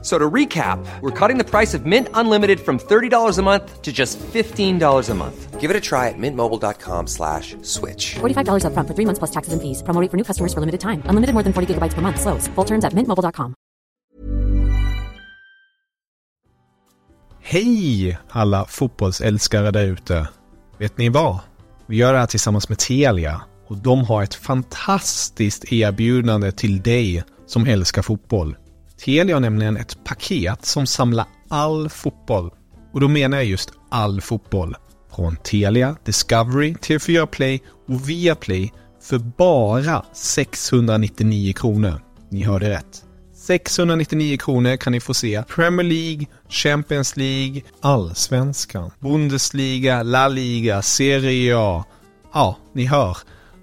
So to recap, we're cutting the price of Mint Unlimited from $30 a month to just $15 a month. Give it a try at mintmobile.com slash switch. $45 upfront for three months plus taxes and fees. Promo for new customers for limited time. Unlimited more than 40 gigabytes per month. Slows. Full terms at mintmobile.com. Hej alla fotbollsälskare där ute. Vet ni vad? Vi gör det här tillsammans med Telia och de har ett fantastiskt erbjudande till dig som älskar fotboll. Telia har nämligen ett paket som samlar all fotboll. Och då menar jag just all fotboll. Från Telia, Discovery, TV4 Play och Viaplay för bara 699 kronor. Ni hörde rätt. 699 kronor kan ni få se Premier League, Champions League, Allsvenskan, Bundesliga, La Liga, Serie A. Ja, ni hör.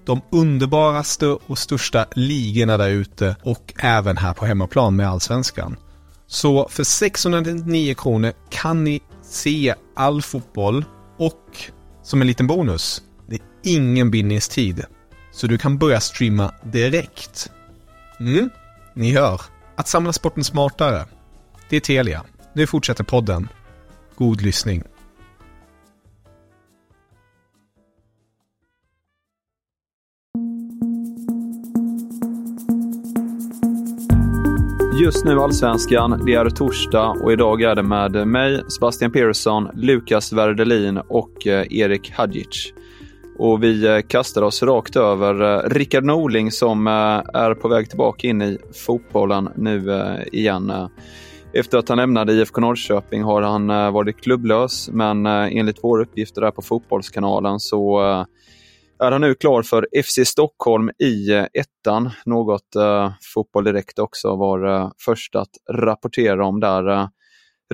De underbaraste och största ligorna där ute och även här på hemmaplan med Allsvenskan. Så för 699 kronor kan ni se all fotboll och som en liten bonus, det är ingen bindningstid. Så du kan börja streama direkt. Mm, ni hör. Att samla sporten smartare. Det är Telia. Nu fortsätter podden. God lyssning. Just nu Allsvenskan, det är torsdag och idag är det med mig, Sebastian Persson, Lukas Werdelin och eh, Erik Hadjic. Och vi eh, kastar oss rakt över eh, Rickard Norling som är på väg tillbaka in i fotbollen nu igen. Efter att han lämnade IFK Norrköping har han varit klubblös men enligt våra uppgifter där på Fotbollskanalen så är han nu klar för FC Stockholm i eh, ettan. Något eh, Fotboll Direkt också var eh, först att rapportera om där. Eh,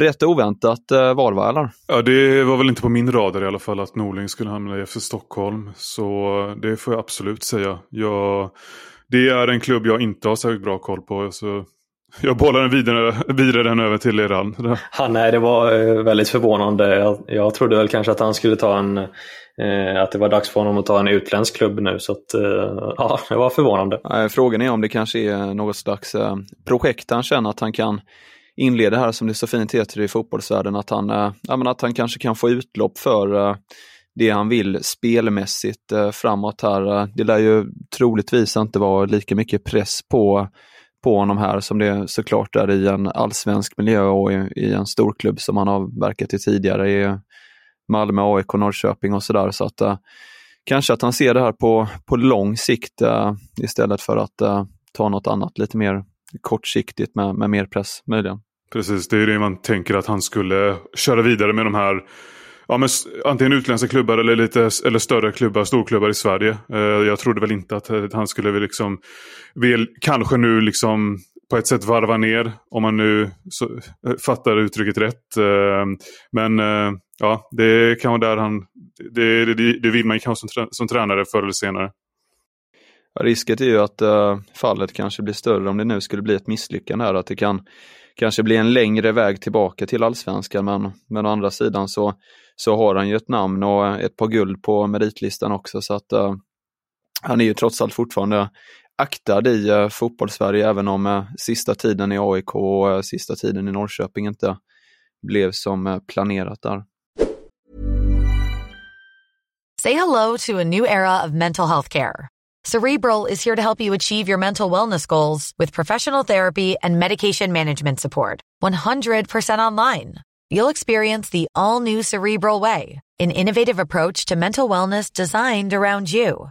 rätt oväntat eh, val, va, eller? Ja, det var väl inte på min radar i alla fall att Norling skulle hamna i FC Stockholm. Så det får jag absolut säga. Jag, det är en klubb jag inte har särskilt bra koll på. Så jag bollar den vidare, vidare den över till er. Ja, nej, det var eh, väldigt förvånande. Jag, jag trodde väl kanske att han skulle ta en Eh, att det var dags för honom att ta en utländsk klubb nu. Så att, eh, ja, det var förvånande. Frågan är om det kanske är något slags eh, projekt han känner att han kan inleda här som det så fint heter i fotbollsvärlden. Att han, ja, att han kanske kan få utlopp för det han vill spelmässigt framåt här. Det lär ju troligtvis inte vara lika mycket press på, på honom här som det såklart är i en allsvensk miljö och i, i en storklubb som han har verkat i tidigare. I, Malmö, AIK, Norrköping och sådär. Så att eh, kanske att han ser det här på, på lång sikt eh, istället för att eh, ta något annat lite mer kortsiktigt med, med mer press möjligen. Precis, det är det man tänker att han skulle köra vidare med de här ja, men, antingen utländska klubbar eller lite eller större klubbar, storklubbar i Sverige. Eh, jag trodde väl inte att han skulle liksom, vill, kanske nu liksom på ett sätt varva ner, om man nu så, eh, fattar uttrycket rätt. Eh, men eh, ja, det kan vara där han... Det, det, det vill man ju kanske som, som tränare förr eller senare. Ja, risket är ju att äh, fallet kanske blir större om det nu skulle bli ett misslyckande här. Att det kan kanske bli en längre väg tillbaka till allsvenskan. Men, men å andra sidan så, så har han ju ett namn och ett par guld på meritlistan också. Så att äh, han är ju trots allt fortfarande aktad i uh, fotbollssverige även om uh, sista tiden i AIK och uh, sista tiden i Norrköping inte blev som planerat där. Say hello to a new era of mental health care. Cerebral is here to help you achieve your mental wellness goals with professional therapy and medication management support. 100% online. You'll experience the all new Cerebral Way, an innovative approach to mental wellness designed around you.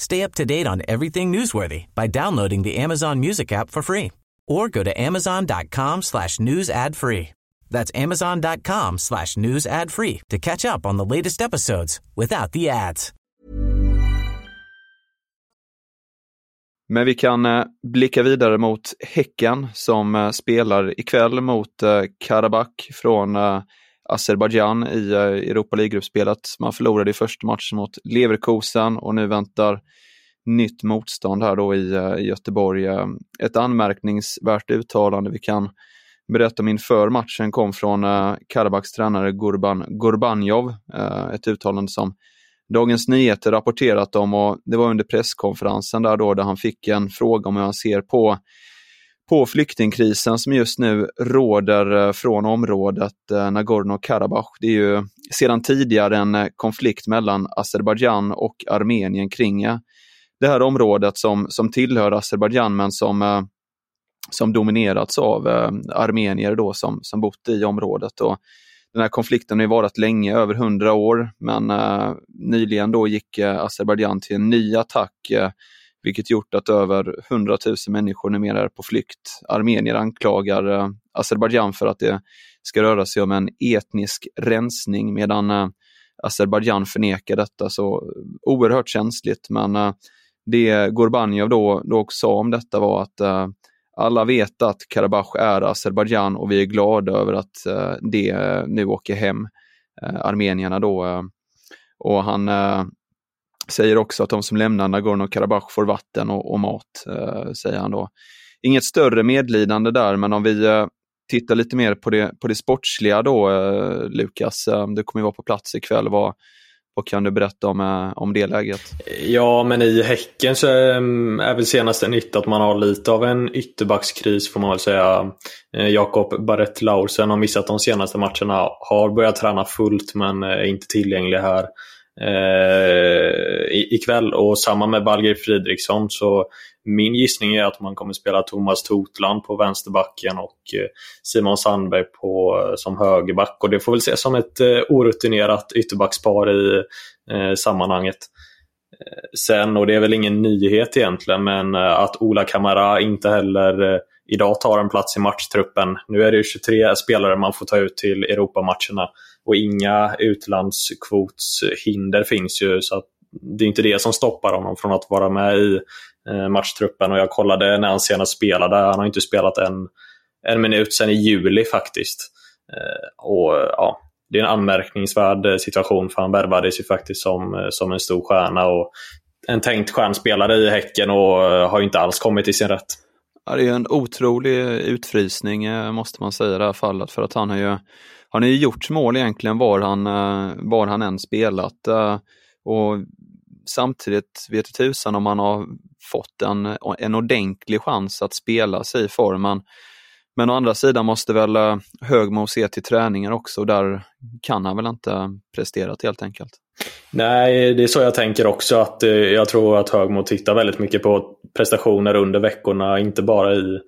Stay up to date on everything newsworthy by downloading the Amazon Music app for free or go to amazon.com slash news ad free. That's amazon.com slash news ad free to catch up on the latest episodes without the ads. Men vi kan eh, blicka vidare mot Häcken som eh, spelar ikväll mot eh, Karabach från eh, Azerbajdzjan i eh, Europa League-gruppspelet. Man förlorade i första matchen mot Leverkusen och nu väntar nytt motstånd här då i, eh, i Göteborg. Eh, ett anmärkningsvärt uttalande vi kan berätta om inför matchen kom från Karabaks tränare Gurban Gurbanjov. Ett uttalande som Dagens Nyheter rapporterat om och det var under presskonferensen där då där han fick en fråga om hur han ser på, på flyktingkrisen som just nu råder eh, från området eh, Nagorno-Karabach. Det är ju sedan tidigare en eh, konflikt mellan Azerbajdzjan och Armenien kring det här området som, som tillhör Azerbajdzjan men som, som dominerats av armenier då som, som bott i området. Och den här konflikten har ju varit länge, över hundra år, men nyligen då gick Azerbajdzjan till en ny attack, vilket gjort att över 100 000 människor numera är på flykt. Armenier anklagar eh, Azerbajdzjan för att det ska röra sig om en etnisk rensning, medan eh, Azerbajdzjan förnekar detta. Så eh, oerhört känsligt, men eh, det Gorbanjov då, då sa om detta var att eh, alla vet att Karabach är Azerbajdzjan och vi är glada över att eh, det nu åker hem, eh, armenierna då. Eh, och han eh, säger också att de som lämnar Nagorno-Karabach får vatten och, och mat, eh, säger han då. Inget större medlidande där, men om vi eh, tittar lite mer på det, på det sportsliga då, eh, Lukas, du kommer ju vara på plats ikväll. Vad, vad kan du berätta om, eh, om det läget? Ja, men i Häcken så är väl senaste nytt att man har lite av en ytterbackskris får man väl säga. Jakob Barrett Laursen har missat de senaste matcherna, har börjat träna fullt men är inte tillgänglig här eh, ikväll. Och samma med Balger Fridriksson. Så min gissning är att man kommer spela Thomas Totland på vänsterbacken och eh, Simon Sandberg på, eh, som högerback. Och det får väl ses som ett eh, orutinerat ytterbackspar i eh, sammanhanget. Eh, sen, och det är väl ingen nyhet egentligen, men att Ola Kamara inte heller idag tar en plats i matchtruppen. Nu är det 23 spelare man får ta ut till Europamatcherna och inga utlandskvotshinder finns ju. så Det är inte det som stoppar honom från att vara med i eh, matchtruppen och jag kollade när han senast spelade. Han har inte spelat en, en minut sedan i juli faktiskt. Eh, och ja, Det är en anmärkningsvärd eh, situation för han värvades ju faktiskt som, som en stor stjärna och en tänkt stjärnspelare i Häcken och har inte alls kommit till sin rätt. Ja, det är en otrolig utfrysning måste man säga i det här fallet för att han har ju, har ju gjort mål egentligen var han, eh, var han än spelat. Eh, och samtidigt vet tusan om han har fått en, en ordentlig chans att spela sig i formen. Men å andra sidan måste väl eh, Högmo se till träningen också. Där kan han väl inte presterat helt enkelt. Nej, det är så jag tänker också. att Jag tror att Högmo tittar väldigt mycket på prestationer under veckorna, inte bara i,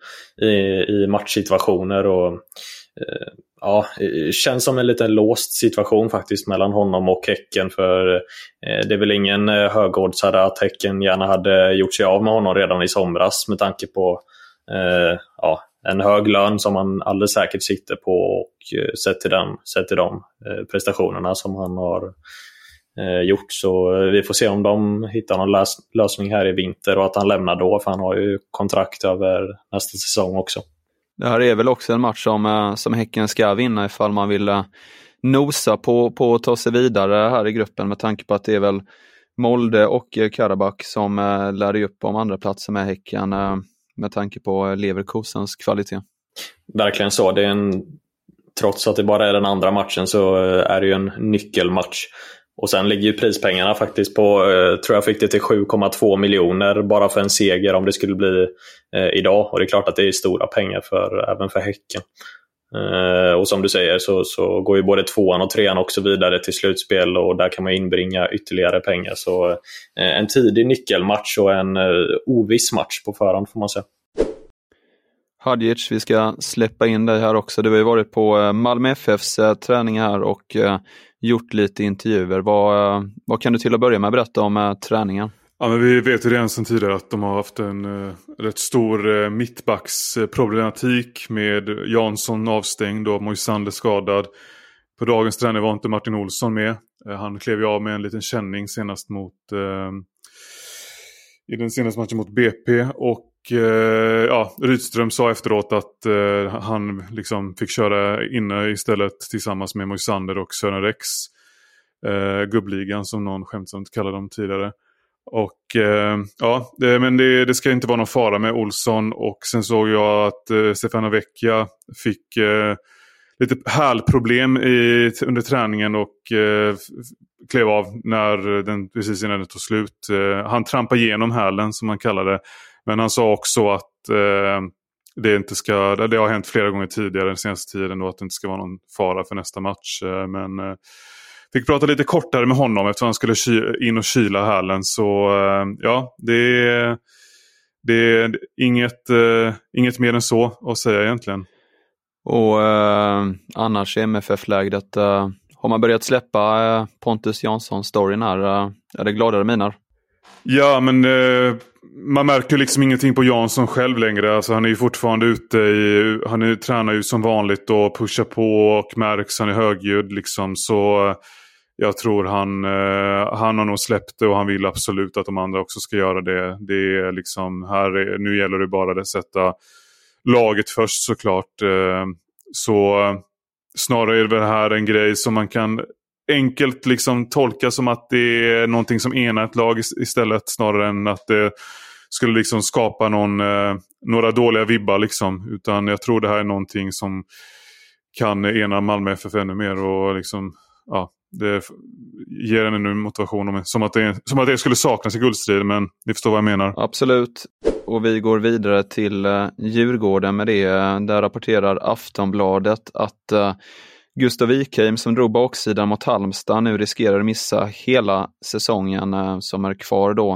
i, i matchsituationer. Och, Eh, ja, eh, känns som en liten låst situation faktiskt mellan honom och Häcken. För eh, det är väl ingen eh, högoddsare att Häcken gärna hade gjort sig av med honom redan i somras med tanke på eh, ja, en hög lön som han alldeles säkert sitter på och eh, sett till, den, sett till de eh, prestationerna som han har eh, gjort. Så eh, vi får se om de hittar någon lös lösning här i vinter och att han lämnar då för han har ju kontrakt över nästa säsong också. Det här är väl också en match som, eh, som Häcken ska vinna ifall man vill eh, nosa på, på att ta sig vidare här i gruppen med tanke på att det är väl Molde och Karabach som eh, lär upp om andra platser med Häcken. med tanke på Leverkusens kvalitet. Verkligen så. Det är en, trots att det bara är den andra matchen så är det ju en nyckelmatch. Och sen ligger ju prispengarna faktiskt på, eh, tror jag fick det till 7,2 miljoner bara för en seger om det skulle bli eh, idag. Och det är klart att det är stora pengar för, även för Häcken. Eh, och som du säger så, så går ju både tvåan och trean också vidare till slutspel och där kan man inbringa ytterligare pengar. Så eh, en tidig nyckelmatch och en eh, oviss match på förhand får man säga. Hadjic, vi ska släppa in dig här också. Du har ju varit på eh, Malmö FFs eh, träning här och eh, gjort lite intervjuer. Vad, vad kan du till att börja med berätta om träningen? Ja, men vi vet ju redan sedan tidigare att de har haft en eh, rätt stor eh, mittbacksproblematik med Jansson avstängd och Moisander skadad. På dagens träning var inte Martin Olsson med. Eh, han klev ju av med en liten känning senast mot i den senaste matchen mot BP. Och Eh, ja, Rydström sa efteråt att eh, han liksom fick köra inne istället tillsammans med Moisander och Sören Rex. Eh, gubbligan som någon skämtsamt kallade dem tidigare. Och eh, ja, det, men det, det, ska inte vara någon fara med Olsson. Och sen såg jag att eh, Stefano Vecchia fick lite hälproblem i, under träningen och eh, klev av när den, precis innan den tog slut. Han trampade igenom hälen som man kallar det. Men han sa också att eh, det, inte ska, det har hänt flera gånger tidigare den senaste tiden då, att det inte ska vara någon fara för nästa match. Eh, men eh, Fick prata lite kortare med honom eftersom han skulle in och kyla hallen. Så eh, ja, det är, det är inget, uh, inget mer än så att säga egentligen. Och uh, annars i MFF-läget, uh, har man börjat släppa Pontus Jansson-storyn här? Är det gladare miner? Ja, men man märker liksom ingenting på Jansson själv längre. Alltså, han är ju fortfarande ute i, han är, tränar ju som vanligt och pushar på och märks, han är högljudd liksom. Så jag tror han, eh, han har nog släppt det och han vill absolut att de andra också ska göra det. Det är liksom, här är, nu gäller det bara att sätta laget först såklart. Eh, så snarare är det väl här en grej som man kan enkelt liksom tolka som att det är någonting som enar ett lag istället snarare än att det skulle liksom skapa någon, eh, några dåliga vibbar. Liksom. Utan jag tror det här är någonting som kan ena Malmö FF ännu mer och liksom, ja, det ger en ännu motivation. Som att, det, som att det skulle saknas i guldstriden, men ni förstår vad jag menar. Absolut. Och vi går vidare till eh, Djurgården med det. Där rapporterar Aftonbladet att uh, Gustav Wikheim som drog baksidan mot Halmstad nu riskerar missa hela säsongen eh, som är kvar då.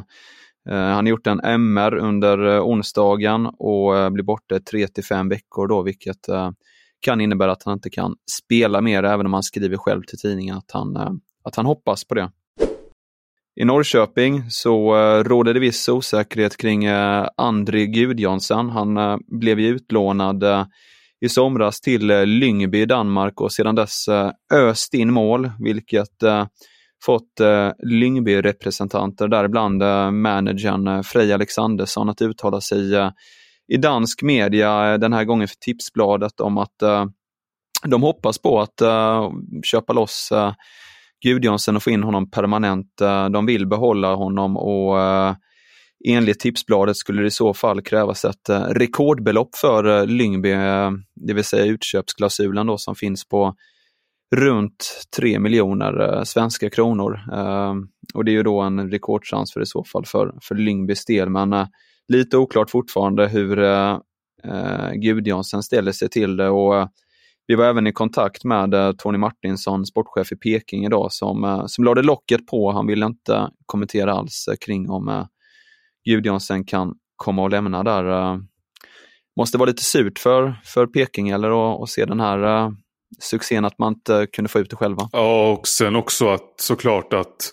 Eh, han har gjort en MR under eh, onsdagen och blir borta 3 till 5 veckor då, vilket kan innebära att han inte kan spela mer, även om han skriver själv till tidningen att han, att han hoppas på det. I Norrköping så råder det viss osäkerhet kring André Gudjonsson. Han blev ju utlånad i somras till eh, Lyngby i Danmark och sedan dess eh, öst in mål, vilket eh, fått Lyngby-representanter, däribland managern Frej Alexandersson, att uttala sig i dansk media den här gången för Tipsbladet om att de hoppas på att köpa loss uh, Gudjonsen och få in honom permanent. De vill behålla honom och enligt Tipsbladet skulle det i så fall krävas ett eh, rekordbelopp för eh, Lyngby, eh, det vill säga utköpsklausulen då som finns på runt 3 miljoner svenska kronor. Ehm, och det är ju då en rekordtransfer i så fall för, för Lyngbys del. Men lite oklart fortfarande hur Gudjonsen ställer sig till det. Och, vi var även i kontakt med Tony Martinsson, sportchef i Peking idag, som, som lade locket på. Han ville inte kommentera alls kring om eh, Gudjonsen kan komma och lämna där. Eh, måste vara lite surt för, för Peking eller att se den här eh, succén att man inte kunde få ut det själva. Ja, och sen också att såklart att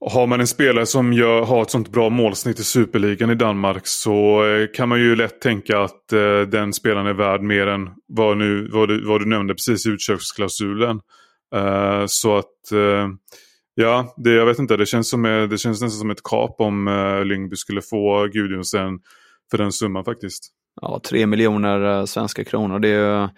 har man en spelare som gör, har ett sånt bra målsnitt i Superligan i Danmark så eh, kan man ju lätt tänka att eh, den spelaren är värd mer än vad, nu, vad, du, vad du nämnde precis i utköpsklausulen. Eh, så att, eh, ja, det, jag vet inte, det känns, som, eh, det känns nästan som ett kap om uh, Lyngby skulle få Gudjonsen för den summan faktiskt. Ja, tre miljoner eh, svenska kronor, det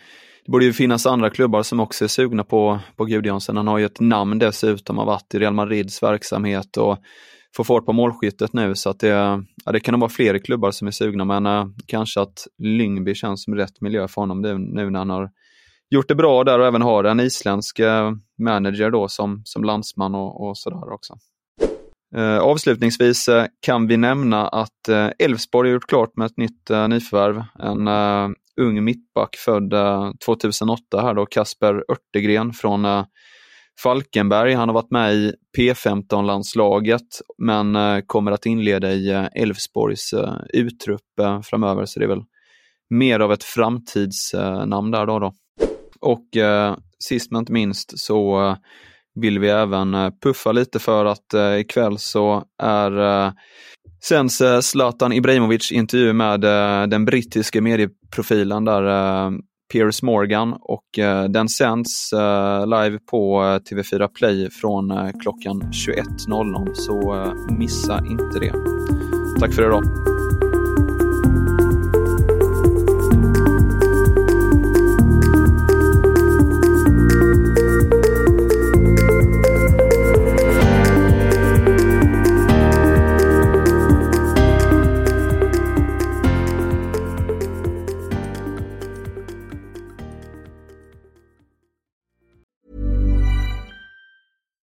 det borde ju finnas andra klubbar som också är sugna på, på Gudjonsen. Han har ju ett namn dessutom, har varit i Real Madrids verksamhet och får fart på målskyttet nu så att det, ja, det kan nog vara fler klubbar som är sugna men äh, kanske att Lyngby känns som rätt miljö för honom nu när han har gjort det bra där och även har en isländsk eh, manager då som, som landsman och, och sådär också. Eh, avslutningsvis eh, kan vi nämna att eh, Elfsborg har gjort klart med ett nytt nyförvärv. En ung mittback född 2008 här då, Kasper Örtegren från Falkenberg. Han har varit med i P15-landslaget men eh, kommer att inleda i Elfsborgs eh, uttrupp framöver så det är väl mer av ett framtidsnamn där då. då. Och eh, sist men inte minst så eh, vill vi även eh, puffa lite för att ikväll så är sänds Zlatan Ibrahimovic intervju med den brittiske medieprofilen där Piers Morgan och eh, den sänds eh, live på eh, TV4 Play från klockan 21.00 så missa inte det. Tack för idag!